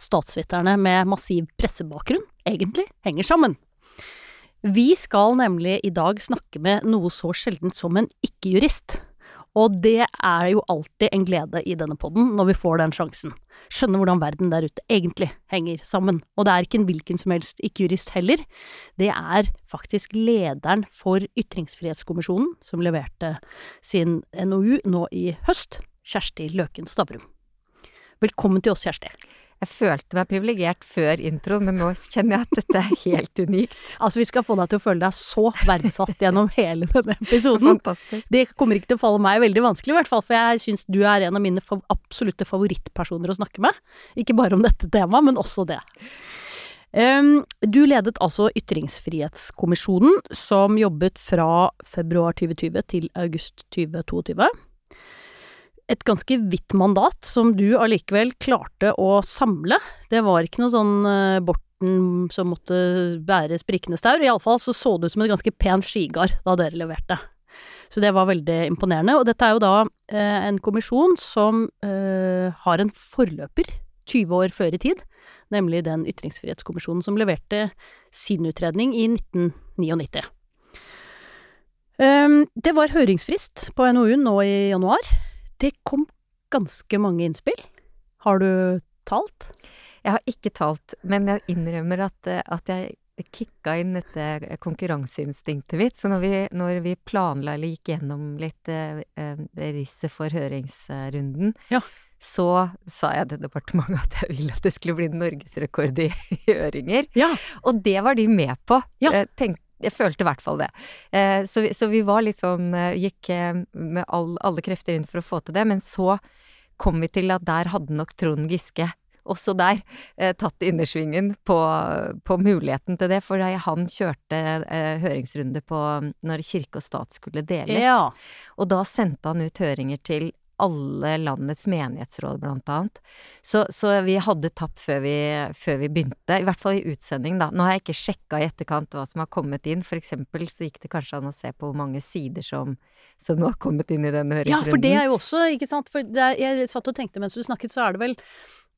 statsviterne med massiv pressebakgrunn, egentlig henger sammen. Vi skal nemlig i dag snakke med noe så sjeldent som en ikke-jurist. Og det er jo alltid en glede i denne podden når vi får den sjansen. Skjønne hvordan verden der ute egentlig henger sammen. Og det er ikke en hvilken som helst ikke-jurist heller. Det er faktisk lederen for Ytringsfrihetskommisjonen, som leverte sin NOU nå i høst, Kjersti Løken Stavrum. Velkommen til oss, Kjersti. Jeg følte meg privilegert før introen, men nå kjenner jeg at dette er helt unikt. Altså, vi skal få deg til å føle deg så verdsatt gjennom hele denne episoden. Fantastisk. Det kommer ikke til å falle meg veldig vanskelig, i hvert fall, for jeg syns du er en av mine fav absolutte favorittpersoner å snakke med. Ikke bare om dette temaet, men også det. Um, du ledet altså Ytringsfrihetskommisjonen, som jobbet fra februar 2020 til august 2022 et ganske vidt mandat som du allikevel klarte å samle. Det var ikke noe sånn uh, Borten som måtte bære sprikende staur. Iallfall så så det ut som et ganske pen skigard da dere leverte. Så det var veldig imponerende. Og dette er jo da uh, en kommisjon som uh, har en forløper 20 år før i tid, nemlig den ytringsfrihetskommisjonen som leverte sin utredning i 1999. Um, det var høringsfrist på NOU-en nå i januar. Det kom ganske mange innspill. Har du talt? Jeg har ikke talt, men jeg innrømmer at, at jeg kicka inn dette konkurranseinstinktet mitt. Så når vi, når vi planla eller gikk gjennom litt eh, risset for høringsrunden, ja. så sa jeg til departementet at jeg ville at det skulle bli norgesrekord i høringer. Ja. Og det var de med på. Ja. Jeg tenkte jeg følte i hvert fall det. Eh, så, så, vi var litt sånn Gikk eh, med all, alle krefter inn for å få til det, men så kom vi til at der hadde nok Trond Giske også der eh, tatt innersvingen på, på, muligheten til det, for han kjørte eh, høringsrunde på når kirke og stat skulle deles. Ja. Og da sendte han ut høringer til alle landets menighetsråd, blant annet. Så, så vi hadde tapt før vi, før vi, begynte, i hvert fall i utsending, da. Nå har jeg ikke sjekka i etterkant hva som har kommet inn, for eksempel så gikk det kanskje an å se på hvor mange sider som, som har kommet inn i denne høringsrunden. Ja, for det er jo også, ikke sant, for er, jeg satt og tenkte mens du snakket, så er det vel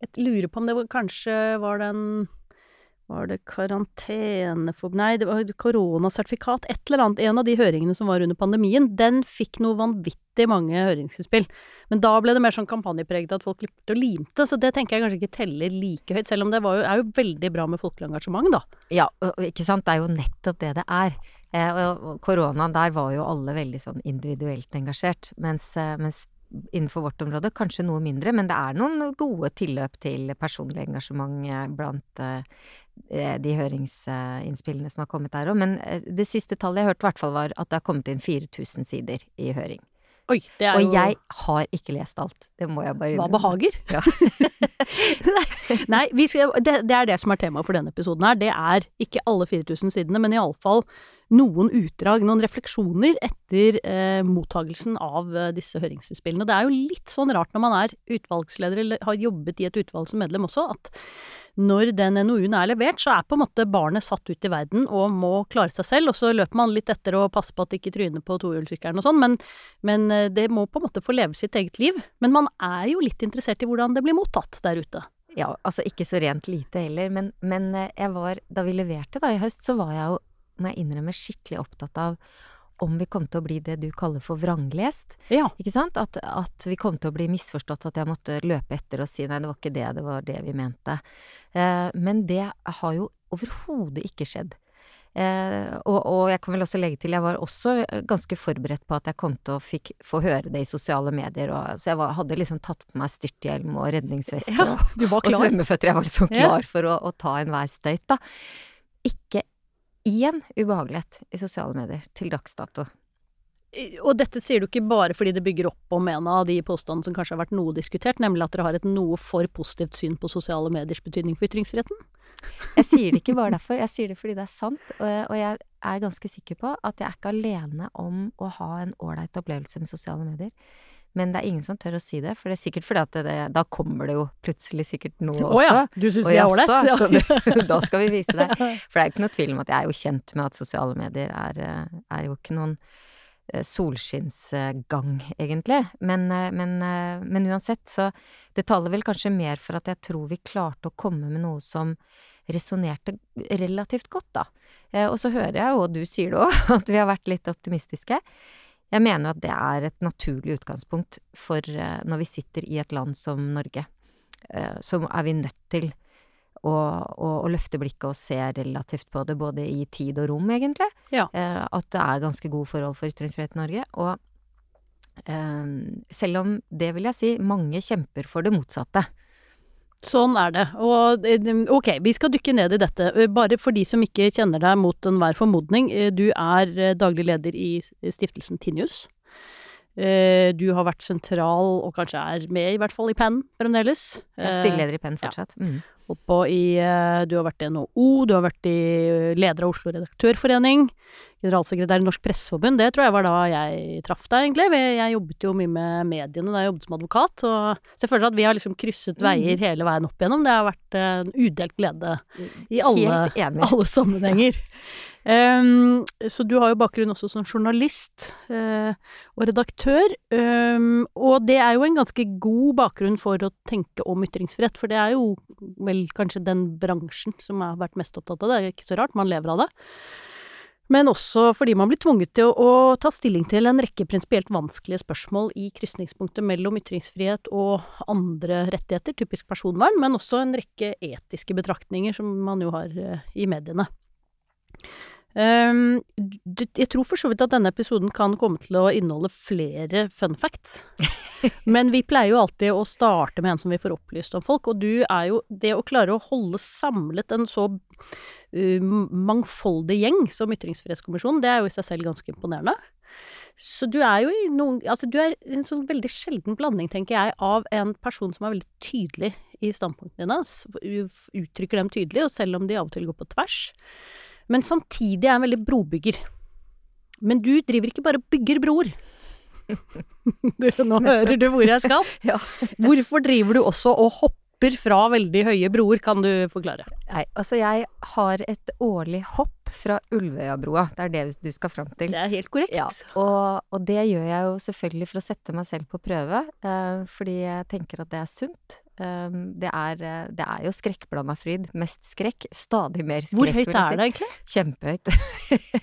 Jeg lurer på om det var, kanskje var den var det karantenefob... Nei, det var koronasertifikat, et eller annet. En av de høringene som var under pandemien, den fikk noe vanvittig mange høringsinnspill. Men da ble det mer sånn kampanjepreget at folk klippet og limte, så det tenker jeg kanskje ikke teller like høyt. Selv om det jo, er jo veldig bra med folkelig engasjement, da. Ja, ikke sant. Det er jo nettopp det det er. Eh, og koronaen der var jo alle veldig sånn individuelt engasjert, mens, mens innenfor vårt område, kanskje noe mindre, men det er noen gode tilløp til personlig engasjement blant de høringsinnspillene som har kommet der òg. Men det siste tallet jeg hørte, i hvert fall var at det har kommet inn 4000 sider i høring. Oi, det er og jeg har ikke lest alt. Det må jeg bare Hva behager? Ja. Nei, skal, det, det, er det som er temaet for denne episoden her. Det er ikke alle 4000 sidene, men iallfall noen utdrag, noen refleksjoner etter eh, mottagelsen av eh, disse høringsinnspillene. Det er jo litt sånn rart når man er utvalgsleder eller har jobbet i et utvalg som medlem også, at når den NOU-en er levert, så er på en måte barnet satt ut i verden og må klare seg selv, og så løper man litt etter og passer på at det ikke tryner på tohjulssykkelen og sånn, men, men eh, det må på en måte få leve sitt eget liv. Men man er jo litt interessert i hvordan det blir mottatt der ute. Ja, altså ikke så rent lite heller, men, men eh, jeg var Da vi leverte da i høst, så var jeg jo må jeg innrømme, skikkelig opptatt av om vi kom til å bli det du kaller for vranglest. Ja. Ikke sant? At, at, vi kom til å bli misforstått, at jeg måtte løpe etter og si nei, det var ikke det, det var det vi mente. Eh, men det har jo overhodet ikke skjedd. Eh, og, og, jeg kan vel også legge til, jeg var også ganske forberedt på at jeg kom til å fikk, få høre det i sosiale medier, og, så jeg var, hadde liksom tatt på meg styrthjelm og redningsvest ja, og, og svømmeføtter. Jeg var liksom klar for å, å ta enhver støyt, da. Ikke én ubehagelighet i sosiale medier til dags dato. og dette sier du ikke bare fordi det bygger opp om en av de påstandene som kanskje har vært noe diskutert, nemlig at dere har et noe for positivt syn på sosiale mediers betydning for ytringsfriheten? Jeg sier det ikke bare derfor, jeg sier det fordi det er sant. Og jeg, er ganske sikker på at jeg er ikke alene om å ha en ålreit opplevelse med sosiale medier. Men det er ingen som tør å si det, for det er sikkert fordi at det, da kommer det jo plutselig sikkert noe også. Å ja, du syns vi er ålreit? Ja. Så du, da skal vi vise det. For det er jo ikke noe tvil om at jeg er jo kjent med at sosiale medier er, eh, er jo ikke noen eh, solskinnsgang, egentlig. Men, eh, men, men, uansett, så Det taler vel kanskje mer for at jeg tror vi klarte å komme med noe som resonnerte relativt godt, da. Og så hører jeg jo, og du sier det òg, at vi har vært litt optimistiske. Jeg mener at det er et naturlig utgangspunkt for uh, når vi sitter i et land som Norge. Uh, så er vi nødt til å, å, å, løfte blikket og se relativt på det, både i tid og rom, egentlig. Ja. Uh, at det er ganske gode forhold for ytringsfrihet i Norge. Og selv om det vil jeg si, mange kjemper for det motsatte. Sånn er det. Og ok, vi skal dykke ned i dette. Bare for de som ikke kjenner deg mot enhver formodning. Du er daglig leder i stiftelsen Tinius. Du har vært sentral, og kanskje er med, i hvert fall i Penn fremdeles. Jeg er styreleder i Penn fortsatt. Ja. Mm. I, du har vært i NHO, du har vært i leder av Oslo Redaktørforening generalsekretær i Norsk Presseforbund, det tror jeg var da jeg traff deg, egentlig. Jeg jobbet jo mye med mediene da jeg jobbet som advokat, og så jeg føler at vi har liksom krysset mm. veier hele veien opp igjennom. Det har vært en udelt glede i alle, alle sammenhenger. Um, så du har jo bakgrunn også som journalist uh, og redaktør, um, og det er jo en ganske god bakgrunn for å tenke om ytringsfrihet, for det er jo vel kanskje den bransjen som har vært mest opptatt av det, det er ikke så rart, man lever av det. Men også fordi man blir tvunget til å, å ta stilling til en rekke prinsipielt vanskelige spørsmål i krysningspunktet mellom ytringsfrihet og andre rettigheter, typisk personvern, men også en rekke etiske betraktninger som man jo har uh, i mediene. Um, jeg tror for så vidt at denne episoden kan komme til å inneholde flere fun facts. Men vi pleier jo alltid å starte med en som vi får opplyst om folk, og du er jo Det å klare å holde samlet en så uh, mangfoldig gjeng som Ytringsfrihetskommisjonen, det er jo i seg selv ganske imponerende. Så du er jo i noen Altså, du er en sånn veldig sjelden blanding, tenker jeg, av en person som er veldig tydelig i standpunktene dine, uttrykker dem tydelig, og selv om de av og til går på tvers men samtidig er jeg en veldig brobygger. Men du driver ikke bare og bygger broer. Nå hører du hvor jeg skal. ja. Hvorfor driver du også og hopper fra veldig høye broer, kan du forklare? Nei, altså jeg har et årlig hopp fra Ulvøyabrua. Det er det du skal fram til. Det er helt korrekt. Ja, og, og, det gjør jeg jo selvfølgelig for å sette meg selv på prøve, eh, fordi jeg tenker at det er sunt. Um, det, er, eh, det er, jo skrekkblanda fryd. Mest skrekk, stadig mer skrekk. Hvor høyt er det egentlig? Kjempehøyt.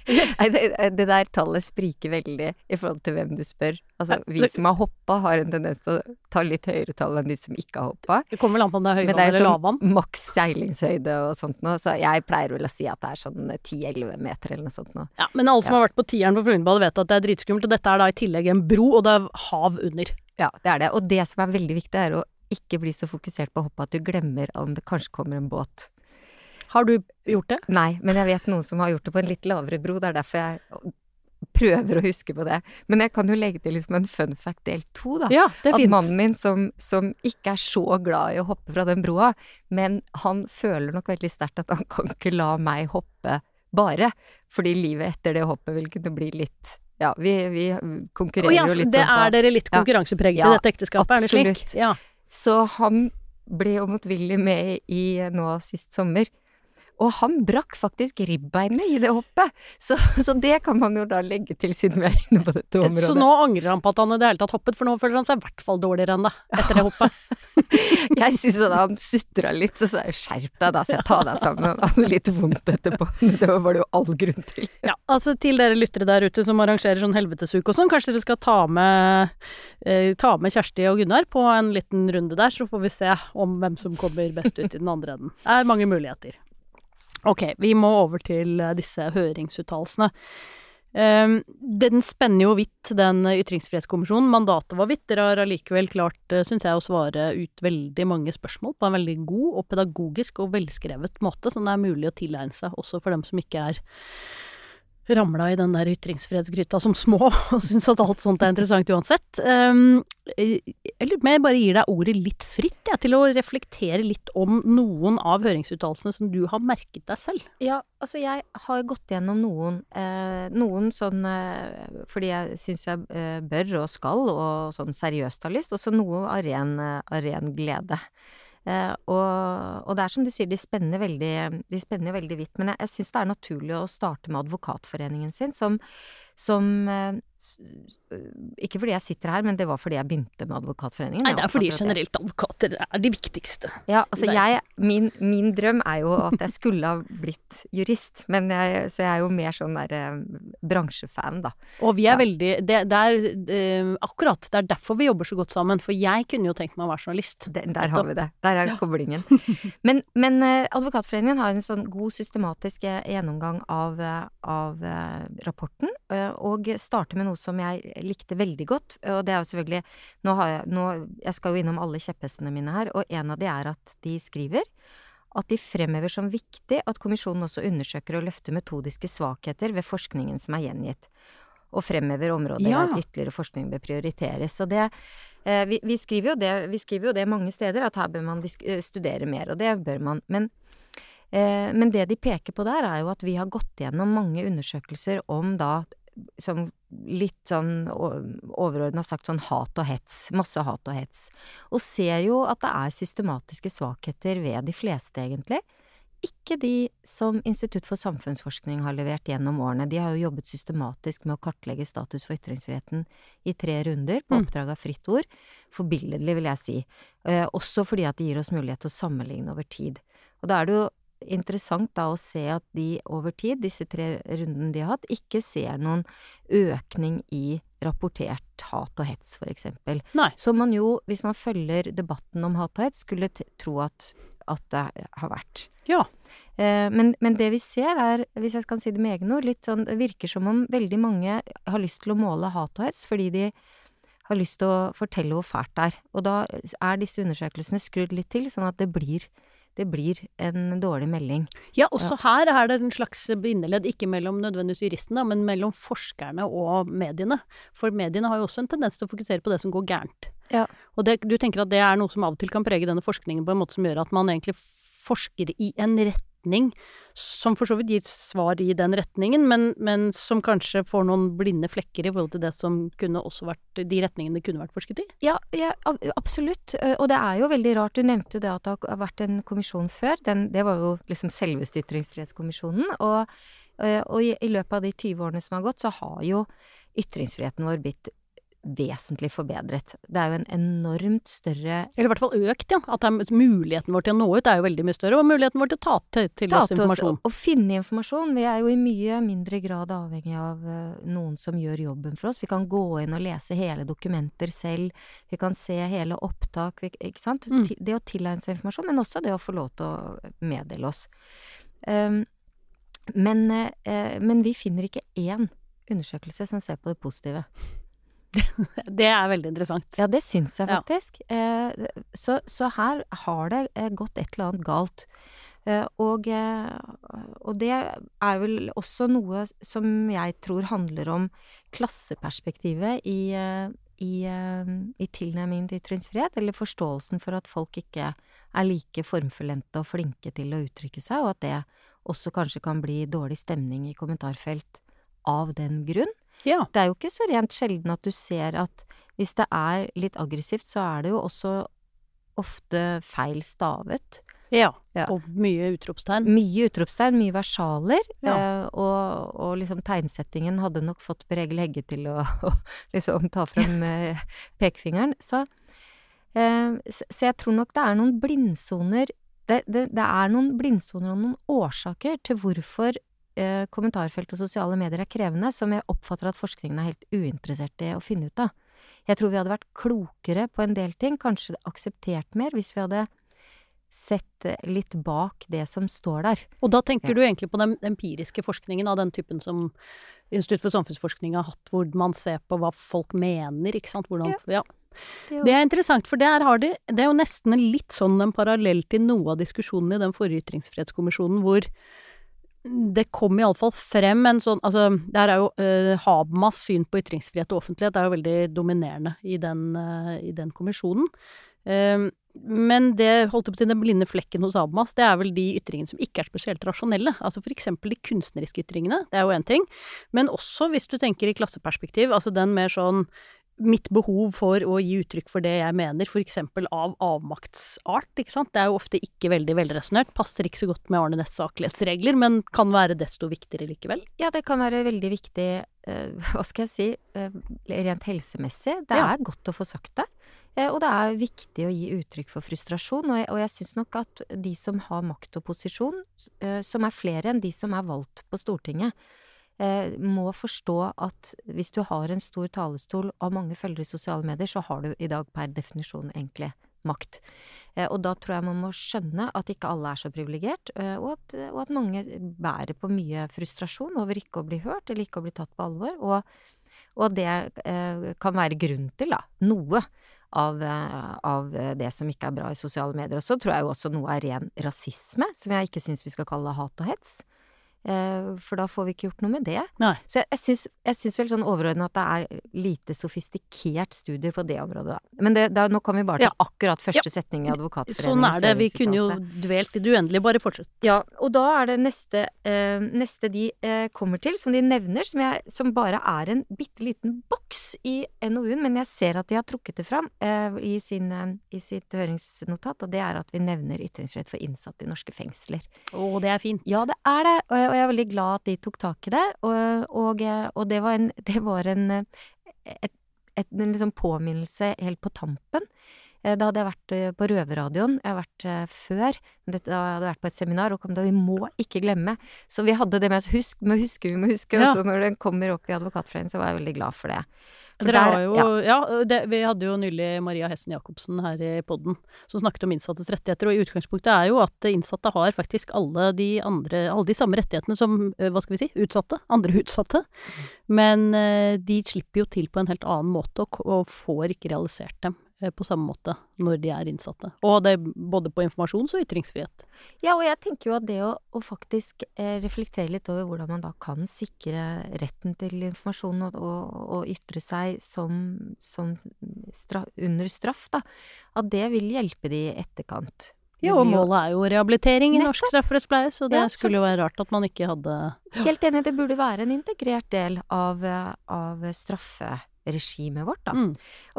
Det, det, der tallet spriker veldig i forhold til hvem du spør. Altså, vi som har hoppa, har en tendens til å ta litt høyere tall enn de som ikke har hoppa. Det kommer vel an på om det er høyvann eller lavvann. Men det er sånn maks seilingshøyde og sånt noe, så jeg pleier vel å si at det er sånn 10-11 meter eller noe sånt nå. Ja, men alle som ja. har vært på tieren på Frognerbadet vet at det er dritskummelt, og dette er da i tillegg en bro, og det er hav under. Ja, det er det. Og det som er veldig viktig, er å ikke bli så fokusert på hoppet at du glemmer om det kanskje kommer en båt. Har du gjort det? Nei, men jeg vet noen som har gjort det på en litt lavere bro. Det er derfor jeg prøver å huske på det. Men jeg kan jo legge til liksom en fun fact del to, da. Ja, det er fint. At mannen min, som, som, ikke er så glad i å hoppe fra den broa, men han føler nok veldig sterkt at han kan ikke la meg hoppe bare. Fordi livet etter det hoppet vil kunne bli litt ja, vi, vi konkurrerer oh, ja, jo litt det sånn Det er dere litt konkurransepreget ja, i dette ekteskapet, absolutt. er det slik? Ja. Så han ble jo motvillig med i nå sist sommer. Og han brakk faktisk ribbeinet i det hoppet, så, så, det kan man jo da legge til siden vi er inne på dette området. Så nå angrer han på at han i det hele tatt hoppet, for nå føler han seg i hvert fall dårligere enn det etter det hoppet. jeg syns han sutra litt, så sa jeg skjerp deg da, så jeg tar deg sammen. Han hadde litt vondt etterpå. Det var det jo all grunn til. ja, altså til dere lyttere der ute som arrangerer sånn helvetesuke og sånn, kanskje dere skal ta med, eh, ta med Kjersti og Gunnar på en liten runde der, så får vi se om hvem som kommer best ut i den andre enden. Det er mange muligheter. Ok, vi må over til eh, disse høringsuttalelsene. Um, den spenner jo vidt, den ytringsfrihetskommisjonen. Mandatet var vidt. Dere har allikevel klart, eh, syns jeg, å svare ut veldig mange spørsmål på en veldig god og pedagogisk og velskrevet måte, som det er mulig å tilegne seg også for dem som ikke er ramla i den der ytringsfrihetsgryta som små og syns at alt sånt er interessant uansett. Um, jeg lurer på om jeg bare gir deg ordet litt fritt, jeg, til å reflektere litt om noen av høringsuttalelsene som du har merket deg selv. Ja, altså jeg har gått gjennom noen, eh, noen sånn eh, fordi jeg syns jeg eh, bør og skal, og sånn seriøst har lyst, og så noe av ren glede. Eh, og, og, det er som du sier, de spenner veldig, de spenner veldig vidt. Men jeg, jeg syns det er naturlig å starte med Advokatforeningen sin, som, som eh, ikke fordi jeg sitter her, men det var fordi jeg begynte med Advokatforeningen. Nei, det er fordi generelt advokater er de viktigste. Ja, altså jeg min, min, drøm er jo at jeg skulle ha blitt jurist, men jeg, så jeg er jo mer sånn der eh, bransjefan, da. Og vi er ja. veldig det, det er eh, akkurat, det er derfor vi jobber så godt sammen, for jeg kunne jo tenkt meg å være journalist. Det, der har vi det. Der er ja. koblingen. Men, men Advokatforeningen har en sånn god systematisk gjennomgang av, av rapporten, og starter med noe som jeg likte veldig godt, og det er jo selvfølgelig Nå har jeg nå, Jeg skal jo innom alle kjepphestene mine her, og en av de er at de skriver at de fremhever som viktig at kommisjonen også undersøker og løfter metodiske svakheter ved forskningen som er gjengitt, og fremhever områder ja. der ytterligere forskning bør prioriteres. Og det eh, vi, vi, skriver det, vi, skriver jo det, mange steder, at her bør man eh, studere mer, og det bør man. Men eh, men det de peker på der, er jo at vi har gått gjennom mange undersøkelser om da som litt sånn overordna sagt sånn hat og hets. Masse hat og hets. Og ser jo at det er systematiske svakheter ved de fleste, egentlig. Ikke de som Institutt for samfunnsforskning har levert gjennom årene. De har jo jobbet systematisk med å kartlegge status for ytringsfriheten i tre runder, på mm. oppdrag av Fritt Ord. Forbilledlig, vil jeg si. Eh, også fordi at det gir oss mulighet til å sammenligne over tid. Og da er det jo interessant da å se at de over tid, disse tre rundene de har hatt, ikke ser noen økning i rapportert hat og hets, for eksempel. Nei. Som man jo, hvis man følger debatten om hat og hets, skulle tro at, at det har vært. Ja. Eh, men, men, det vi ser er, hvis jeg kan si det med egne ord, litt sånn Det virker som om veldig mange har lyst til å måle hat og hets fordi de har lyst til å fortelle hvor fælt det er. Og da er disse undersøkelsene skrudd litt til, sånn at det blir det blir en dårlig melding. Ja, også her er det en slags bindeledd, ikke mellom nødvendigvis juristene, men mellom forskerne og mediene. For mediene har jo også en tendens til å fokusere på det som går gærent. Ja. Og det, du tenker at det er noe som av og til kan prege denne forskningen på en måte som gjør at man egentlig forsker i en rett retning, som for så vidt gir svar i den retningen, men, men, som kanskje får noen blinde flekker i forhold til det som kunne også vært de retningene det kunne vært forsket i? Ja, ja absolutt. Og det er jo veldig rart. Du nevnte jo det at det har vært en kommisjon før. Den, det var jo liksom selveste Ytringsfrihetskommisjonen. Og, og i, i løpet av de 20 årene som har gått, så har jo ytringsfriheten vår blitt vesentlig forbedret. Det er jo en enormt større Eller i hvert fall økt, ja. At er, muligheten vår til å nå ut er jo veldig mye større. Og muligheten vår til å ta til, til ta oss informasjon. Å finne informasjon. Vi er jo i mye mindre grad avhengig av uh, noen som gjør jobben for oss. Vi kan gå inn og lese hele dokumenter selv. Vi kan se hele opptak. Vi, ikke sant. Mm. Det å tilegne seg informasjon, men også det å få lov til å meddele oss. Um, men, uh, men vi finner ikke én undersøkelse som ser på det positive. det er veldig interessant. Ja, det syns jeg faktisk. Ja. Eh, så, så, her har det eh, gått et eller annet galt. Eh, og, og, det er vel også noe som jeg tror handler om klasseperspektivet i, i, i tilnærmingen til ytringsfrihet, eller forståelsen for at folk ikke er like formfullendte og flinke til å uttrykke seg, og at det også kanskje kan bli dårlig stemning i kommentarfelt av den grunn. Ja. Det er jo ikke så rent sjelden at du ser at hvis det er litt aggressivt, så er det jo også ofte feil stavet. Ja, ja. og mye utropstegn. Mye utropstegn, mye versaler. Ja. Eh, og, og, liksom tegnsettingen hadde nok fått Beregel Hegge til å, å liksom ta frem eh, pekefingeren. Så, eh, så, så, jeg tror nok det er noen blindsoner det, det, det, er noen blindsoner og noen årsaker til hvorfor kommentarfelt og sosiale medier er krevende, som jeg oppfatter at forskningen er helt uinteressert i å finne ut av. Jeg tror vi hadde vært klokere på en del ting, kanskje akseptert mer, hvis vi hadde sett litt bak det som står der. Og da tenker du egentlig på den empiriske forskningen av den typen som Institutt for samfunnsforskning har hatt, hvor man ser på hva folk mener, ikke sant. Hvordan, ja. ja. Det er interessant, for der har de Det er jo nesten litt sånn en parallell til noe av diskusjonen i den forrige ytringsfrihetskommisjonen, hvor det kom iallfall frem en sånn Altså, der er jo uh, Habermas syn på ytringsfrihet og offentlighet er jo veldig dominerende i den, uh, i den kommisjonen. Uh, men det holdt på å si den blinde flekken hos Habermas, det er vel de ytringene som ikke er spesielt rasjonelle. Altså for eksempel de kunstneriske ytringene, det er jo én ting. Men også hvis du tenker i klasseperspektiv, altså den mer sånn mitt behov for å gi uttrykk for det jeg mener, f.eks. av avmaktsart, ikke sant. Det er jo ofte ikke veldig velresonnert, passer ikke så godt med Arne Næss saklighetsregler, men kan være desto viktigere likevel. Ja, det kan være veldig viktig, uh, hva skal jeg si, uh, rent helsemessig. Det ja. er godt å få sagt det. Uh, og det er viktig å gi uttrykk for frustrasjon, og jeg, og jeg syns nok at de som har makt og posisjon, som er flere enn de som er valgt på Stortinget, eh, må forstå at hvis du har en stor talestol og mange følgere i sosiale medier, så har du i dag per definisjon egentlig makt. Eh, og da tror jeg man må skjønne at ikke alle er så privilegert, eh, og, og, at mange bærer på mye frustrasjon over ikke å bli hørt eller ikke å bli tatt på alvor. Og, og det eh, kan være grunn til, da, noe. Av, eh, av, det som ikke er bra i sosiale medier. Og så tror jeg jo også noe er ren rasisme, som jeg ikke syns vi skal kalle hat og hets. Eh, for da får vi ikke gjort noe med det. Nei. Så jeg, jeg syns vel sånn overordna at det er lite sofistikert studier på det området, da. Men det, da, nå kom vi bare til ja. akkurat første ja. setning i Advokatforeningen. Sånn er det. Vi kunne jo dvelt i det uendelige. Bare fortsett. Ja. Og da er det neste, eh, neste de eh, kommer til, som de nevner, som, jeg, som bare er en bitte liten boks i NOU-en, men jeg ser at de har trukket det fram eh, i, sin, eh, i, sitt høringsnotat, og det er at vi nevner ytringsrett for innsatte i norske fengsler. Å, det er fint. Ja, det er det. Og jeg er veldig glad at de tok tak i det. Og, og, og det var en, det var en et, et, en liksom påminnelse helt på tampen. Eh, da hadde jeg vært eh, på Røverradioen. Jeg har vært eh, før. Da hadde jeg vært på et seminar og kom da Vi må ikke glemme. Så vi hadde det med oss husk, vi må huske, vi må huske. Ja. Og så når den kommer opp i Advokatforeningen, så var jeg veldig glad for det. For har jo, ja, ja det, Vi hadde jo nylig Maria Hessen Jacobsen her i poden som snakket om innsattes rettigheter. Og i utgangspunktet er jo at innsatte har faktisk alle de, andre, alle de samme rettighetene som hva skal vi si, utsatte. Andre utsatte. Men de slipper jo til på en helt annen måte og, og får ikke realisert dem. Eh, på samme måte når de er innsatte. Og det er både på informasjons- og ytringsfrihet. Ja, og jeg tenker jo at det å, å faktisk eh, reflektere litt over hvordan man da kan sikre retten til informasjon og, og, og ytre seg som, som straff, under straff, da, at det vil hjelpe de i etterkant. Ja, og målet er jo rehabilitering i norsk strafferettspleie, så det ja, så... skulle jo være rart at man ikke hadde Helt enig, det burde være en integrert del av, av straffe regimet vårt, da. Mm.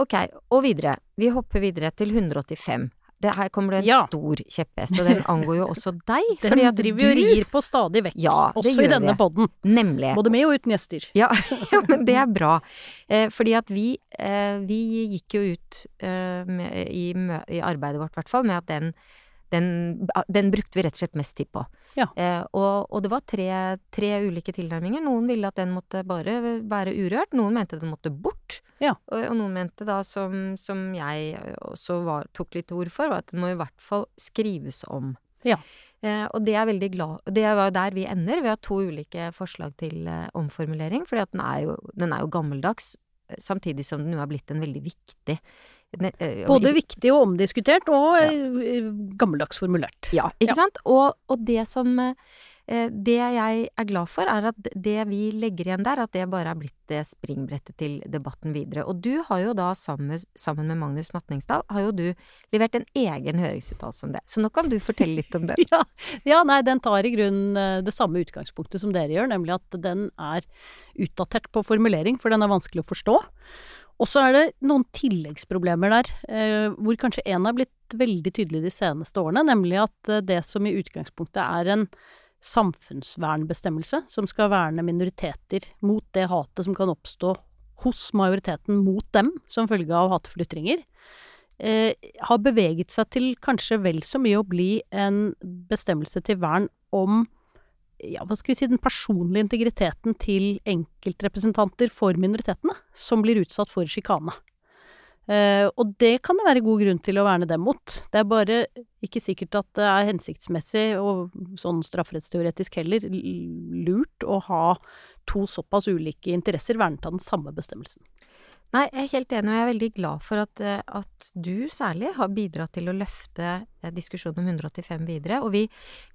Ok, og videre. Vi hopper videre til 185. Det her kommer det en ja. stor kjepphest, og den angår jo også deg. Den driver jo og rir på stadig vekk, ja, også i denne podden. Nemlig. Både med og uten gjester. Ja, ja men det er bra. Eh, fordi at vi, eh, vi gikk jo ut eh, med, i, i, arbeidet vårt, i hvert fall, med at den den, den, brukte vi rett og slett mest tid på. Ja. Eh, og, og, det var tre, tre, ulike tilnærminger. Noen ville at den måtte bare være urørt, noen mente den måtte bort. Ja. Og, og, noen mente da, som, som jeg også var, tok litt ord for, var at den må i hvert fall skrives om. Ja. Eh, og det er veldig glad Det var der vi ender. Vi har to ulike forslag til eh, omformulering, fordi at den er, jo, den er jo gammeldags, samtidig som den jo er blitt en veldig viktig Eh, Både viktig og omdiskutert, og ja. Eh, gammeldags formulert. Ja, ikke ja. sant. Og, og, det som eh, Det jeg er glad for, er at det vi legger igjen der, at det bare er blitt springbrettet til debatten videre. Og du har jo da, sammen, sammen med Magnus Matningsdal, har jo du levert en egen høringsuttalelse om det. Så nå kan du fortelle litt om det. ja, ja, nei, den tar i grunnen det samme utgangspunktet som dere gjør, nemlig at den er utdatert på formulering, for den er vanskelig å forstå. Og så er det noen tilleggsproblemer der, eh, hvor kanskje én har blitt veldig tydelig de seneste årene, nemlig at eh, det som i utgangspunktet er en samfunnsvernbestemmelse, som skal verne minoriteter mot det hatet som kan oppstå hos majoriteten mot dem som følge av hatefulle ytringer, eh, har beveget seg til kanskje vel så mye å bli en bestemmelse til vern om ja, hva skal vi si, den personlige integriteten til enkeltrepresentanter for minoritetene, som blir utsatt for sjikane. Uh, og det kan det være god grunn til å verne dem mot. Det er bare ikke sikkert at det er hensiktsmessig, og sånn strafferettsteoretisk heller, lurt å ha to såpass ulike interesser vernet av den samme bestemmelsen. Nei, jeg er helt enig, og jeg er veldig glad for at, eh, at du særlig har bidratt til å løfte eh, diskusjonen om 185 videre. Og vi,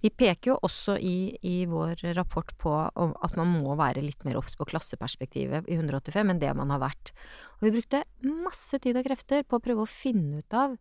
vi peker jo også i, i, vår rapport på at man må være litt mer obs på klasseperspektivet i 185 enn det man har vært. Og vi brukte masse tid og krefter på å prøve å finne ut av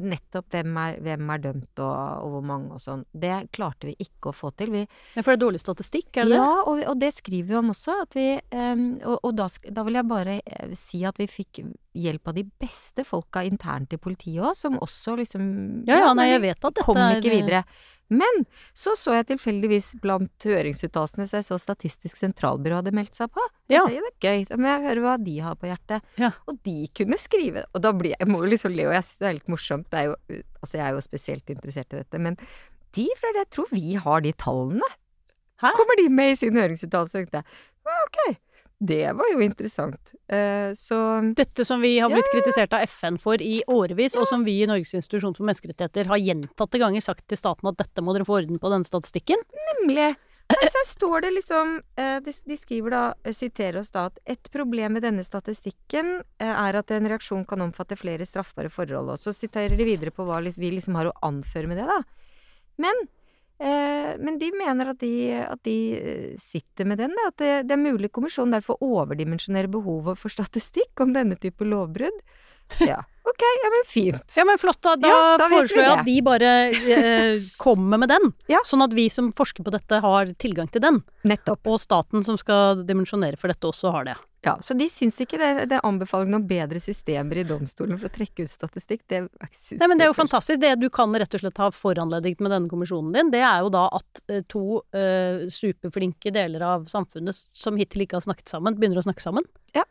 nettopp hvem er, hvem er dømt og, og, hvor mange og sånn. Det klarte vi ikke å få til. Vi, ja, for det er dårlig statistikk, er det det? Ja, og, og, det skriver vi om også. Vi, um, og, og da, da, vil jeg bare eh, si at vi fikk hjelp av de beste folka internt i politiet òg, som også liksom Ja, ja, nei, jeg vet at dette kom ikke videre. Men så så jeg tilfeldigvis blant høringsuttalelsene så jeg så Statistisk sentralbyrå hadde meldt seg på. Ja. Det er gøy. Da må jeg høre hva de har på hjertet. Ja. Og de kunne skrive Og da blir jeg, jeg må jo liksom le, og jeg syns det er litt morsomt. Er jo, altså jeg er jo spesielt interessert i dette. Men de, for jeg tror vi har de tallene. Hæ? Kommer de med i sin høringsuttalelse? Tenkte jeg ok. Det var jo interessant. Eh, så Dette som vi har blitt ja, ja. kritisert av FN for i årevis, ja. og som vi i Norges institusjon for menneskerettigheter har gjentatte ganger sagt til staten at dette må dere få orden på denne statistikken. Nemlig. Så står det liksom uh, de, skriver da, uh, siterer oss da, at et problem med denne statistikken er at en reaksjon kan omfatte flere straffbare forhold. Og så siterer de videre på hva vi liksom har å anføre med det, da. Men Eh, men de mener at de, at de, eh, sitter med den. At det, det er mulig kommisjonen derfor overdimensjonerer behovet for statistikk om denne type lovbrudd. Ja, ok, ja men fint. Ja, men flott, da. Da, ja, da foreslår jeg at de bare eh, kommer med den. Ja. Sånn at vi som forsker på dette, har tilgang til den. Nettopp. Og staten som skal dimensjonere for dette, også har det. Ja, Så de syns ikke det, det er anbefalingen om bedre systemer i domstolen for å trekke ut statistikk? Det Nei, men det er jo fantastisk. Det du kan rett og slett ha foranledning med denne kommisjonen din, det er jo da at uh, to uh, superflinke deler av samfunnet som hittil ikke har snakket sammen, begynner å snakke sammen. Ja.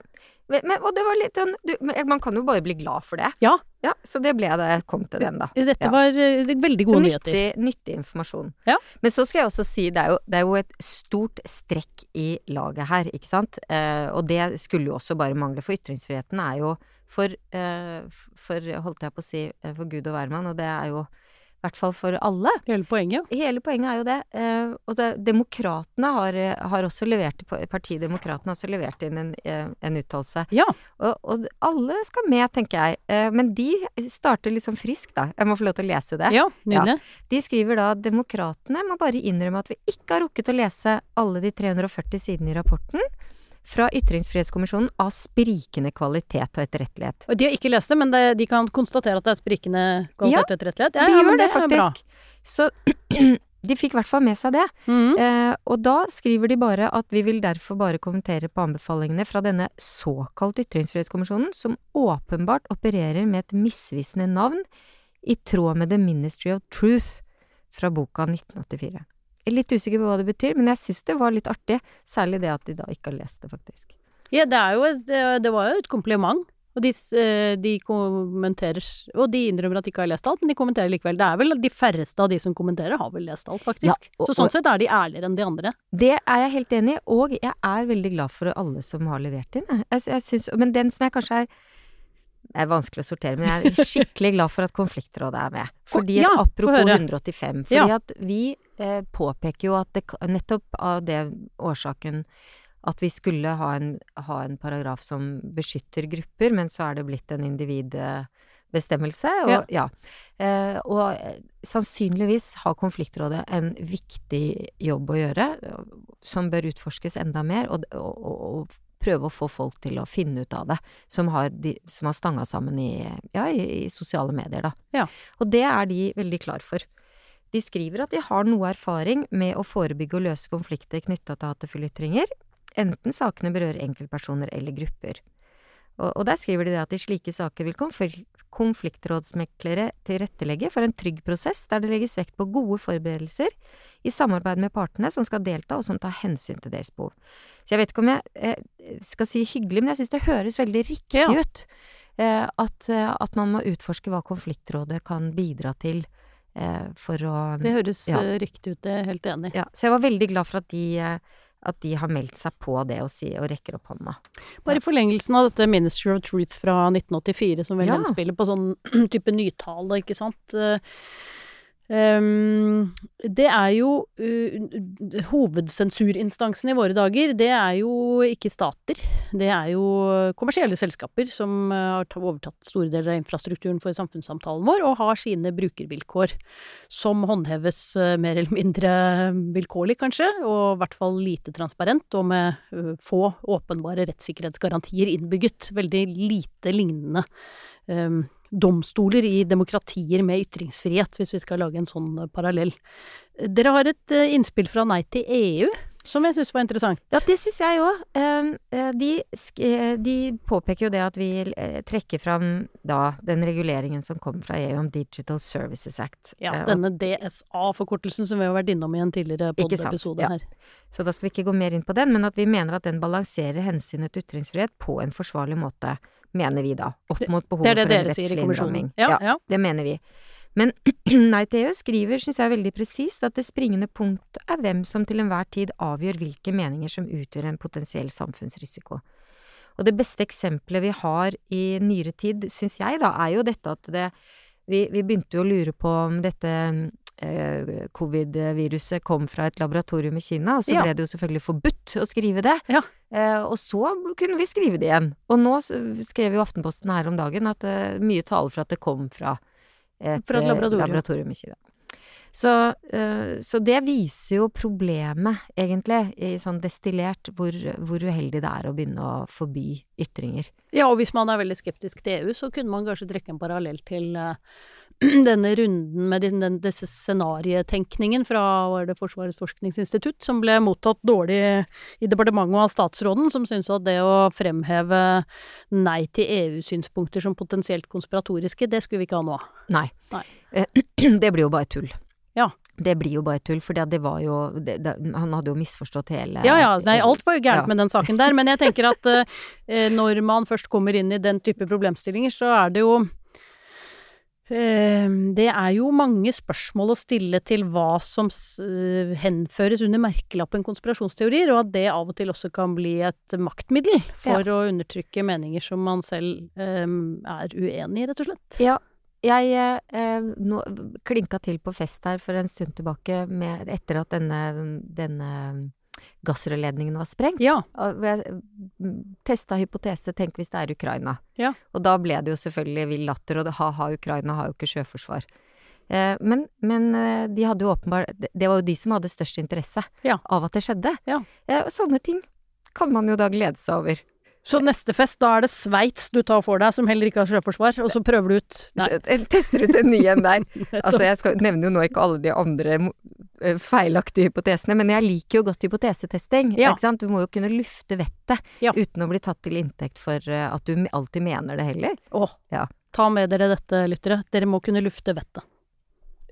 Men, og det var litt sånn Man kan jo bare bli glad for det. Ja. ja så det ble jeg kom til den, da. Dette ja. var uh, veldig gode. Så nyttig, nyttig informasjon. Ja. Men så skal jeg også si, det er jo, det er jo et stort strekk i laget her, ikke sant. Eh, og det skulle jo også bare mangle, for ytringsfriheten er jo for, eh, for holdt jeg på å si, for Gud og hvermann, og det er jo i hvert fall for alle. Hele poenget. Hele poenget er jo det. Eh, og det, Demokratene har, har, også levert Partiet Demokratene har også levert inn en, eh, en uttalelse. Ja. Og, og, alle skal med, tenker jeg. Eh, men de starter litt sånn friskt, da. Jeg må få lov til å lese det. Ja, nydelig. Ja. De skriver da demokratene må bare innrømme at vi ikke har rukket å lese alle de 340 sidene i rapporten fra Ytringsfrihetskommisjonen av sprikende kvalitet og etterrettelighet. Og de har ikke lest det, men det, de kan konstatere at det er sprikende kvalitet ja, og etterrettelighet? Ja, de gjør det, faktisk. Så de fikk i hvert fall med seg det. Mm. Eh, og da skriver de bare at vi vil derfor bare kommentere på anbefalingene fra denne såkalt Ytringsfrihetskommisjonen, som åpenbart opererer med et misvisende navn i tråd med The Ministry of Truth fra boka 1984. Er litt usikker på hva det betyr, men jeg syns det var litt artig. Særlig det at de da ikke har lest det, faktisk. Ja, det er jo et, det var jo et kompliment. Og de, eh, de, kommenterer Og de innrømmer at de ikke har lest alt, men de kommenterer likevel. Det er vel de færreste av de som kommenterer, har vel lest alt, faktisk. Ja, og, så sånn sett er de ærligere enn de andre. Det er jeg helt enig i, og jeg er veldig glad for alle som har levert inn. Jeg, jeg synes, men den som jeg kanskje er det er vanskelig å sortere, men jeg er skikkelig glad for at Konfliktrådet er med. Fordi ja, Apropos 185. Fordi ja. at vi påpeker jo at det, nettopp av det årsaken at vi skulle ha en, ha en, paragraf som beskytter grupper, men så er det blitt en individbestemmelse. Og, ja. ja. Eh, og sannsynligvis har Konfliktrådet en viktig jobb å gjøre, som bør utforskes enda mer. og, og, og prøve å få folk til å finne ut av det, som har, de, som har stanga sammen i, ja, i, i, sosiale medier, da. Ja. Og det er de veldig klar for. De skriver at de har noe erfaring med å forebygge og løse konflikter knytta til hatefulle ytringer, enten sakene berører enkeltpersoner eller grupper. Og, og, der skriver de at i slike saker vil konfliktrådsmeklere tilrettelegge for en trygg prosess der det legges vekt på gode forberedelser i samarbeid med partene som skal delta og som tar hensyn til deres behov. Så jeg vet ikke om jeg eh, skal si hyggelig, men jeg syns det høres veldig riktig ja. ut. Eh, at, at, man må utforske hva konfliktrådet kan bidra til for å Det høres ja. Eh, riktig ut, jeg er helt enig. Ja, så jeg var veldig glad for at de eh, at de har meldt seg på det og, si, og rekker opp hånda. Bare i forlengelsen av dette Ministry of Truth fra 1984, som vel ja. henspiller på sånn type nytale, ikke sant. Um, det er jo Hovedsensurinnstansen i våre dager, det er jo ikke stater. Det er jo kommersielle selskaper som uh, har overtatt store deler av infrastrukturen for samfunnssamtalen vår, og har sine brukervilkår som håndheves uh, mer eller mindre vilkårlig, kanskje, og i hvert fall lite transparent, og med få åpenbare rettssikkerhetsgarantier innbygget. Veldig lite lignende um, domstoler i demokratier med ytringsfrihet, hvis vi skal lage en sånn eh, parallell. Dere har et eh, innspill fra Nei til EU som jeg syns var interessant. Ja, det syns jeg òg. Ehm, eh, de, de, påpeker jo det at vi trekker fram da den reguleringen som kom fra EU om Digital Services Act. Ja, denne DSA-forkortelsen som vi har vært innom i en tidligere pod-episode ja. her. Så da skal vi ikke gå mer inn på den, men at vi mener at den balanserer hensynet til ytringsfrihet på en forsvarlig måte mener vi da. Opp mot behovet for en rettslig innramming. Ja, ja. ja, det mener vi. Men Nei til EU skriver, syns jeg, veldig presist at det springende punkt er hvem som til enhver tid avgjør hvilke meninger som utgjør en potensiell samfunnsrisiko. Og det beste eksempelet vi har i nyere tid, syns jeg, da, er jo dette at det vi, vi begynte jo å lure på om dette covid-viruset kom fra et laboratorium i Kina, og så ja. ble det jo selvfølgelig forbudt å skrive det. Ja. Eh, og så kunne vi skrive det igjen. Og nå skrev jo Aftenposten her om dagen at eh, mye taler for at det kom fra et, fra et laboratorium. laboratorium. i Kina. Så, uh, så, det viser jo problemet, egentlig, i sånn destillert, hvor, hvor, uheldig det er å begynne å forby ytringer. Ja, og hvis man er veldig skeptisk til EU, så kunne man kanskje trekke en parallell til uh, denne runden med den, den, disse scenarietenkningen fra var det Forsvarets forskningsinstitutt, som ble mottatt dårlig i departementet av statsråden, som syntes at det å fremheve nei til EU-synspunkter som potensielt konspiratoriske, det skulle vi ikke ha nå. Nei. nei. Eh, det blir jo bare tull. Det blir jo bare tull, for det var jo det, det, Han hadde jo misforstått hele Ja ja, nei, alt var jo gærent ja. med den saken der, men jeg tenker at uh, når man først kommer inn i den type problemstillinger, så er det jo Ehm, det er jo mange spørsmål å stille til hva som eh, henføres under merkelappen konspirasjonsteorier, og at det av og til også kan bli et maktmiddel for ja. å undertrykke meninger som man selv um, er uenig i, rett og slett. Ja. Jeg eh, nå, klinka til på fest her for en stund tilbake med, etter at denne, denne gassrørledningen var sprengt. Ja. Og jeg testa hypotese, tenk hvis det er Ukraina. Ja. Og da ble det jo selvfølgelig vill latter, og ha-ha, Ukraina har jo ikke sjøforsvar. Eh, men, men, eh, de hadde jo åpenbart Det var jo de som hadde størst interesse ja. av at det skjedde. Ja. Eh, sånne ting kan man jo da glede seg over. Så neste fest, da er det Sveits du tar for deg, som heller ikke har sjøforsvar, og så prøver du ut Nei. Tester ut en ny en der. altså, jeg skal, nevner jo nå ikke alle de andre Eh, feilaktige hypotesene, men jeg liker jo godt hypotesetesting. Ja. Ikke sant? Du må jo kunne lufte vettet ja. uten å bli tatt til inntekt for eh, at du alltid mener det heller. Åh. ja. ta med dere dette, lyttere. Dere må kunne lufte vettet.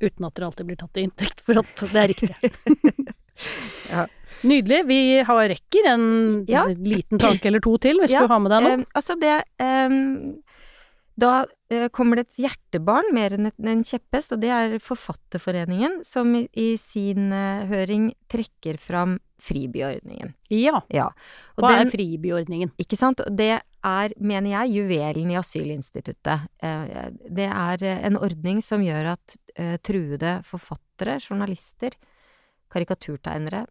Uten at dere alltid blir tatt til inntekt for at det er riktig. ja. Nydelig. Vi har rekker en liten tanke eller to til, hvis du har med deg noe. Um, altså det um, da eh, kommer det et hjertebarn mer enn en kjepphest, og det er Forfatterforeningen, som i, i sin eh, høring trekker fram fribyordningen. Ja. ja. Hva den, er fribyordningen? Ikke sant. Det er, mener jeg, juvelen i asylinstituttet. Eh, det er en ordning som gjør at truede forfattere, journalister, karikaturtegnere,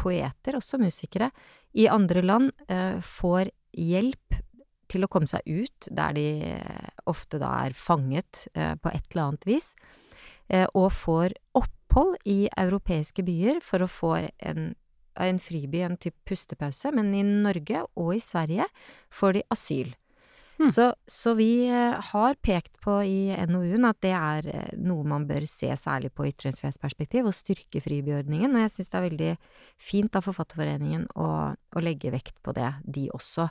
poeter, også musikere, i andre land eh, får hjelp til å komme seg ut der de eh, ofte da er fanget eh, på et eller annet vis, og får opphold i europeiske byer for å få en, en friby, en type pustepause, men i Norge og i Sverige får de asyl. Hmm. Så, så, vi har pekt på i NOU-en at det er noe man bør se særlig på ytringsfrihetsperspektiv, og styrke fribyordningen, og jeg syns det er veldig fint av Forfatterforeningen å, å legge vekt på det, de også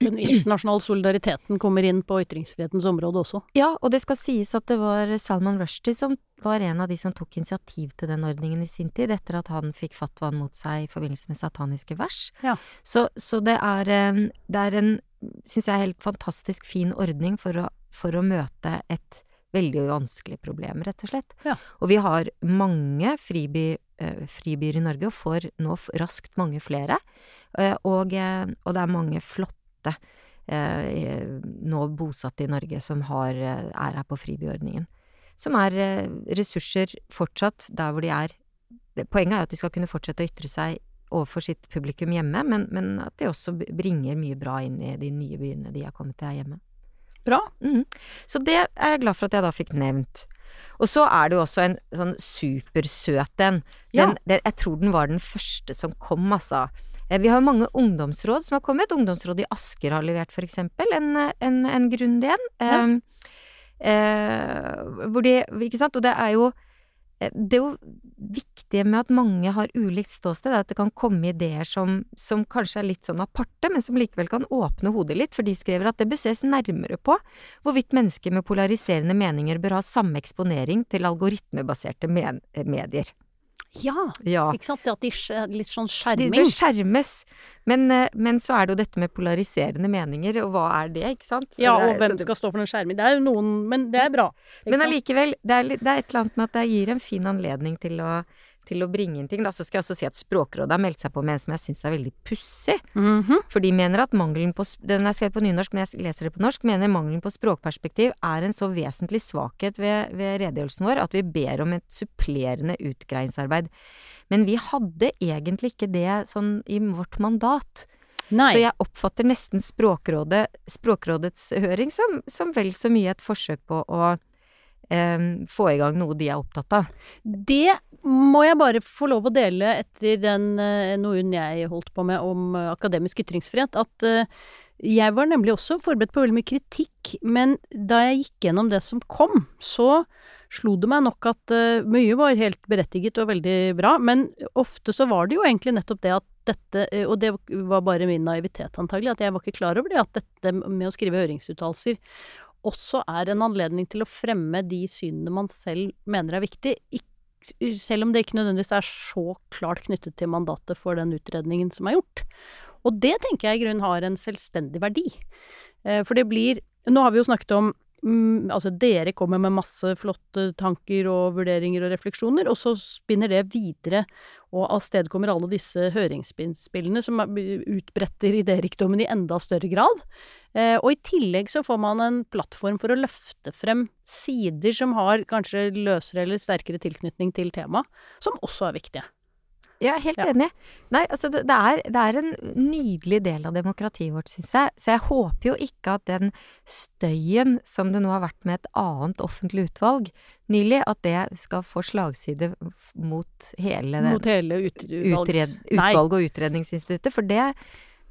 den internasjonale solidariteten kommer inn på ytringsfrihetens område også. Ja, og det skal sies at det var Salman Rushdie som var en av de som tok initiativ til den ordningen i sin tid, etter at han fikk fatwaen mot seg i forbindelse med sataniske vers. Ja. Så, så, det er, det er en, syns jeg, helt fantastisk fin ordning for å, for å møte et veldig vanskelig problem, rett og slett. Ja. Og vi har mange friby, uh, fribyer i Norge, og får nå raskt mange flere. Uh, og, og, det er mange flotte eh, nå bosatte i Norge som har, eh, er her på fribyordningen. som er eh, ressurser fortsatt der hvor de er. Poenget er jo at de skal kunne fortsette å ytre seg overfor sitt publikum hjemme, men, men at de også bringer mye bra inn i de nye byene de har kommet til her hjemme. Bra. Mm. Så det er jeg glad for at jeg da fikk nevnt. Og så er det jo også en sånn supersøt en. Ja. Den, Jeg tror den var den første som kom, altså. Eh, Vi har mange ungdomsråd som har kommet. Ungdomsrådet i Asker har levert, for eksempel, en, en, en grundig en. Ja. Eh, eh, hvor de Ikke sant? Og det er jo eh, det er jo viktige med at mange har ulikt ståsted, er at det kan komme ideer som, som kanskje er litt sånn aparte, men som likevel kan åpne hodet litt, for de skriver at det bør ses nærmere på hvorvidt mennesker med polariserende meninger bør ha samme eksponering til algoritmebaserte men medier. Ja, Ja. ikke sant. Det at de litt sånn De skjerming. bør skjermes, men, eh, men så er det jo dette med polariserende meninger, og hva er det, ikke sant? Så ja, det er- og hvem skal stå for den skjerming. Det er jo noen Men det er bra. Men allikevel, det det er et eller annet med at det gir en fin anledning til å, til å bringe inn ting. Da. Så skal jeg også si at Språkrådet har meldt seg på med en som jeg syns er veldig pussig. Mhm. For de mener at mangelen på Den er skrevet på nynorsk, men jeg leser det på norsk. Mener mangelen på språkperspektiv er en så vesentlig svakhet ved, ved redegjørelsen vår at vi ber om et supplerende utgreiingsarbeid. Men vi hadde egentlig ikke det sånn i vårt mandat. Nei. Så jeg oppfatter nesten Språkrådet, Språkrådets høring som, som vel så mye et forsøk på å em, få i gang noe de er opptatt av. Det må jeg bare få lov å dele etter den eh, NOU-en jeg holdt på med om eh, akademisk ytringsfrihet, at eh, jeg var nemlig også forberedt på veldig mye kritikk, men da jeg gikk gjennom det som kom, så slo det meg nok at mye var helt berettiget og veldig bra, men ofte så var det jo egentlig nettopp det at dette, og det var bare min naivitet antagelig, at jeg var ikke klar over det, at dette med å skrive høringsuttalelser også er en anledning til å fremme de synene man selv mener er viktig, ikk- selv om det ikke nødvendigvis er så klart knyttet til mandatet for den utredningen som er gjort. Og det tenker jeg i grunnen har en selvstendig verdi. Eh, For det blir Nå har vi jo snakket om mm, Altså, dere kommer med masse flotte tanker og vurderinger og refleksjoner, og så spinner det videre, og avstedkommer alle disse høringsspillene som er- utbretter idérikdommen i enda større grad. Eh, og i tillegg så får man en plattform for å løfte frem sider som har kanskje løsere eller sterkere tilknytning til temaet, som også er viktige. Er helt Ja. enig. Nei, altså det, det, er, det er en nydelig del av demokratiet vårt, syns jeg. Så jeg håper jo ikke at den støyen som det nå har vært med et annet offentlig utvalg nylig, at det skal få slagside mot hele den, Mot hele ut, utred, utvalget og Utredningsinstituttet. For det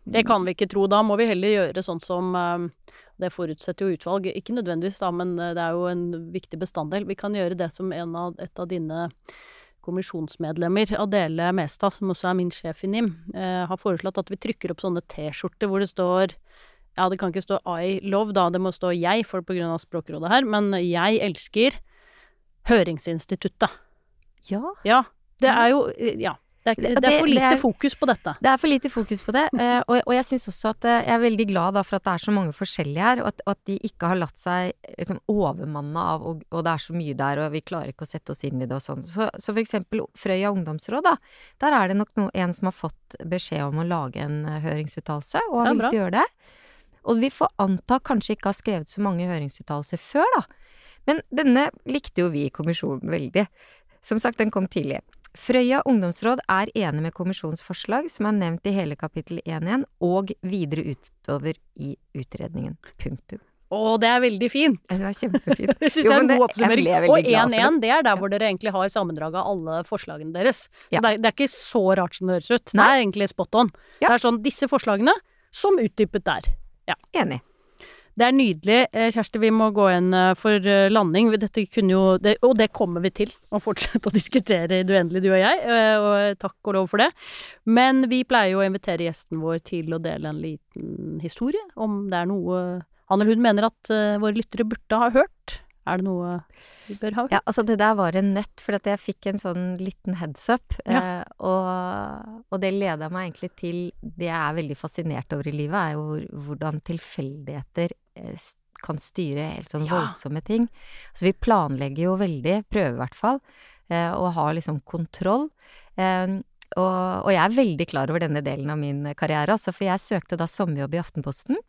det kan vi ikke tro. Da må vi heller gjøre sånn som eh, Det forutsetter jo utvalg. Ikke nødvendigvis, da, men eh, det er jo en viktig bestanddel. Vi kan gjøre det som en av, et av dine kommisjonsmedlemmer, Adele Mestad, som også er min sjef i NIM, eh, har foreslått at vi trykker opp sånne T-skjorter hvor det står Ja, det kan ikke stå I love, da, det må stå jeg, for på grunn av Språkrådet her, men jeg elsker Høringsinstituttet. Ja. Ja. Det er jo Ja. Det er, Det- det er for lite er- fokus på dette. Det er for lite fokus på det, eh, og, og jeg syns også at eh, jeg er veldig glad for at det er så mange forskjellige her, og at, og at de ikke har latt seg liksom overmanne av og, og det er så mye der, og vi klarer ikke å sette oss inn i det og sånn. Så, så for eksempel Frøya ungdomsråd, da. Der er det nok no, en som har fått beskjed om å lage en eh, høringsuttalelse, og har Ja, villet gjøre det. Og vi får anta kanskje ikke har skrevet så mange høringsuttalelser før, da. Men denne likte jo vi i kommisjonen veldig. Som sagt, den kom tidlig. Frøya ungdomsråd er enig med kommisjonens forslag, som er nevnt i hele kapittel 1.1, og videre utover i utredningen. Punktum. Å, det er veldig fint! Det var kjempefint. Det syns jeg er en god oppsummering. Og glad 1-1, det er der hvor dere egentlig har sammendrag av alle forslagene deres. Ja. det, er, det er ikke så rart som det høres ut. Det er egentlig spot on. Ja. Det er sånn disse forslagene som utdypet der. Enig. Det er nydelig. Eh, Kjersti, vi må gå inn eh, for eh, landing. Dette kunne jo, det, og det kommer vi til å fortsette å diskutere i det uendelige, du og jeg. Og takk og lov for det. Men vi pleier jo å invitere gjesten vår til å dele en liten historie. Om det er noe han eller hun mener at våre lyttere burde ha hørt. Er det noe vi bør ha? Ja, altså det der var en nøtt, for at jeg fikk en sånn liten heads up. Ja. Eh, og, og det leda meg egentlig til det jeg er veldig fascinert over i livet, er jo hvordan tilfeldigheter eh, kan styre helt sånn Ja. voldsomme ting. Altså vi planlegger jo veldig, prøver i hvert fall, eh, og har liksom kontroll. Eh, og, og jeg er veldig klar over denne delen av min karriere, altså, for jeg søkte da sommerjobb i Aftenposten.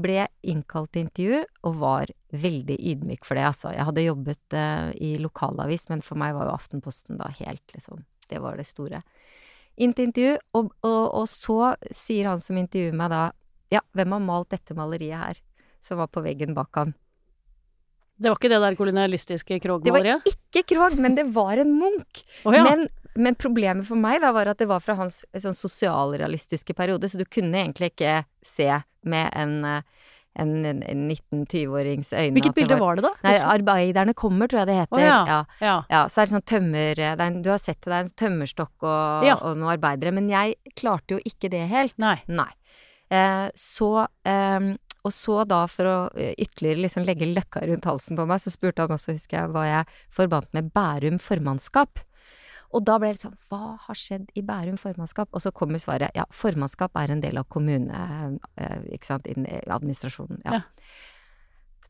Ble innkalt til intervju og var veldig ydmyk for det, altså. Jeg hadde jobbet eh, i lokalavis, men for meg var jo Aftenposten da helt liksom Det var det store. Inn til intervju, og, og, og så sier han som intervjuer meg da Ja, hvem har malt dette maleriet her? Som var på veggen bak han. Det var ikke det der kolonialistiske Det var ikke Krog, men det var en Munch. Oh, ja. Men, men problemet for meg da var at det var fra hans sånn sosialrealistiske periode, så du kunne egentlig ikke se med en, eh, en, en 19-20-årings øyne Hvilket bilde var det, da? Nei, 'Arbeiderne kommer', tror jeg det heter. Oh, ja. ja. ja. Ja, så er det sånn tømmer det er Du har sett det, det er en tømmerstokk og, og noen arbeidere, men jeg klarte jo ikke det helt. Nei. Nei. Eh, så eh, Og så da, for å eh, ytterligere liksom legge løkka rundt halsen på meg, så spurte han også, husker jeg, hva jeg forbandt med Bærum formannskap. Og da ble det litt sånn, hva har skjedd i Bærum formannskap? Og så kommer svaret, ja, formannskap er en del av kommune, eh, ikke sant, i administrasjonen, ja. Ja.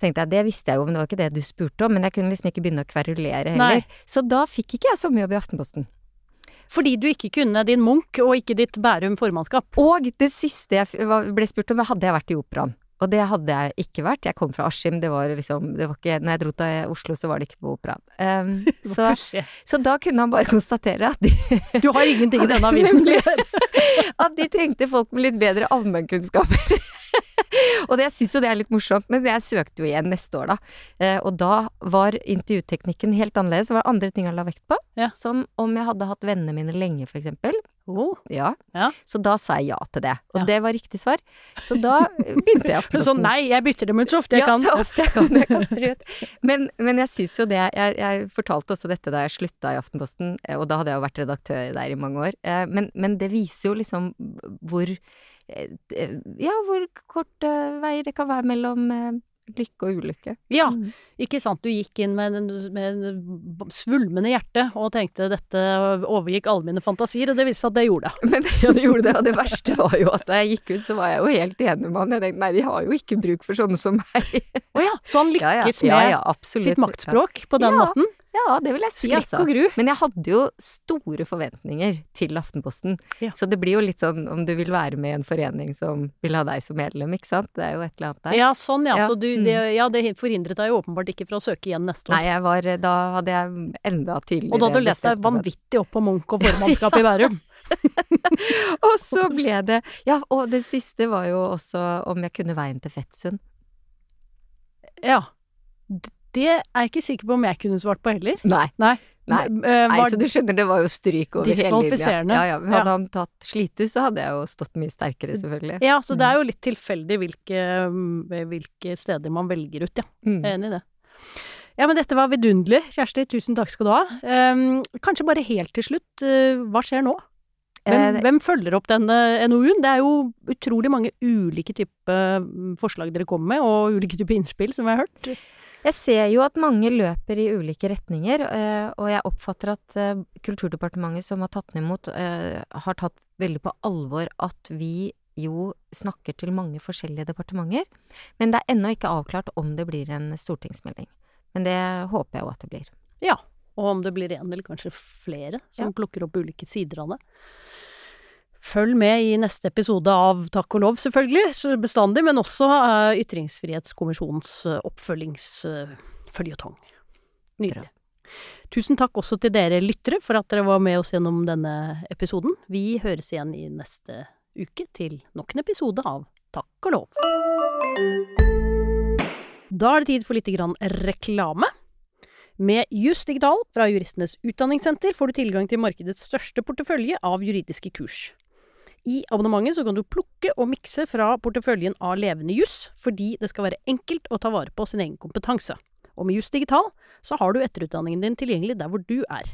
Tenkte jeg, det visste jeg jo, men det var ikke det du spurte om, men jeg kunne liksom ikke begynne å kverulere Nei. heller. Så da fikk ikke jeg sommerjobb i Aftenposten. Fordi du ikke kunne din Munch og ikke ditt Bærum formannskap. Og det siste jeg ble spurt om, hadde jeg vært i operaen. Og det hadde jeg ikke vært. Jeg kom fra Askim, det var liksom det var ikke, Når jeg dro til Oslo, så var det ikke på operaen. Um, så, så da kunne han bare konstatere at de, Du har ingenting i denne avisen. At de trengte folk med litt bedre allmennkunnskaper. og det, jeg syns jo det er litt morsomt, men jeg søkte jo igjen neste år, da. Eh, og da var intervjuteknikken helt annerledes. Det var andre ting jeg la vekt på. Ja. Som om jeg hadde hatt vennene mine lenge, for eksempel. Oh. Ja. Ja. Så da sa jeg ja til det. Og Ja. det var riktig svar. Så da begynte jeg Aftenposten. sånn nei, jeg bytter dem ut så ofte jeg ja, kan. så ofte jeg kan. Jeg kaster ut. Men, men jeg syns jo det jeg, jeg fortalte også dette da jeg slutta i Aftenposten, eh, og da hadde jeg jo vært redaktør der i mange år. Eh, Men, men det viser jo liksom hvor eh, Ja, hvor kort vei det kan være mellom lykke og ulykke. Ja, Mm. ikke sant. Du gikk inn med med svulmende hjerte og tenkte dette overgikk alle mine fantasier, og det viste seg at det gjorde det. Men ja, det gjorde det, og det verste var jo at da jeg gikk ut, så var jeg jo helt enig med han. Jeg tenkte nei, de har jo ikke bruk for sånne som meg. Å ja, så han lykkes ja. Ja, med sitt maktspråk på den måten. Ja, det vil jeg si, Skrekk altså. og gru. Men jeg hadde jo store forventninger til Aftenposten. Ja. Så det blir jo litt sånn om du vil være med i en forening som vil ha deg som medlem, ikke sant. Det er jo et eller annet der. Ja, sånn ja. Ja, Så du, mm. det, ja, det forhindret deg jo åpenbart ikke fra å søke igjen neste år. Nei, jeg var Da hadde jeg enda tydeligere og da hadde du lest deg vanvittig opp på Munch og formannskap i Bærum. Og så ble det Ja, og det siste var jo også om jeg kunne veien til Fettsund. Ja. Det er jeg ikke sikker på om jeg kunne svart på heller. Nei. Nei. Nei. Eh, Nei, så du skjønner, det var jo stryk over hele linja. Ja, ja. Hadde Ja. han tatt Slitus, så hadde jeg jo stått mye sterkere, selvfølgelig. Ja, så det er jo litt tilfeldig hvilke, mm, hvilke steder man velger ut, ja. Mm. Jeg er enig i det. Ja, men dette var vidunderlig. Kjersti, tusen takk skal du ha. Um, kanskje bare helt til slutt, uh, hva skjer nå? Hvem, Eh, hvem følger opp denne NOU-en? Det er jo utrolig mange ulike typer mm, forslag dere kommer med, og ulike typer innspill, som vi har hørt. Jeg ser jo at mange løper i ulike retninger, eh, og jeg oppfatter at eh, Kulturdepartementet som har tatt den imot, eh, har tatt veldig på alvor at vi jo snakker til mange forskjellige departementer. Men det er ennå ikke avklart om det blir en stortingsmelding. Men det håper jeg jo at det blir. Ja. Og om det blir en eller kanskje flere som Ja. plukker opp ulike sider av det. Følg med i neste episode av Takk og lov, selvfølgelig, bestandig, men også uh, Ytringsfrihetskommisjonens uh, oppfølgingsføljetong. Nydelig. Tusen takk også til dere lyttere for at dere var med oss gjennom denne episoden. Vi høres igjen i neste uke til nok en episode av Takk og lov. Da er det tid for litt grann reklame. Med Juss Digital fra Juristenes Utdanningssenter får du tilgang til markedets største portefølje av juridiske kurs. I abonnementet så kan du plukke og mikse fra porteføljen av levende juss, fordi det skal være enkelt å ta vare på sin egen kompetanse. Og med Juss Digital så har du etterutdanningen din tilgjengelig der hvor du er.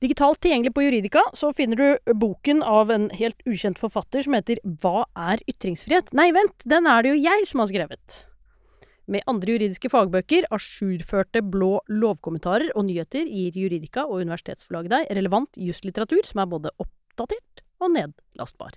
Digitalt tilgjengelig på Juridika så finner du boken av en helt ukjent forfatter som heter Hva er ytringsfrihet? Nei, vent, den er det jo jeg som har skrevet med andre juridiske fagbøker, ajourførte blå lovkommentarer og nyheter gir Juridika og universitetsforlaget deg relevant juslitteratur som er både oppdatert og nedlastbar.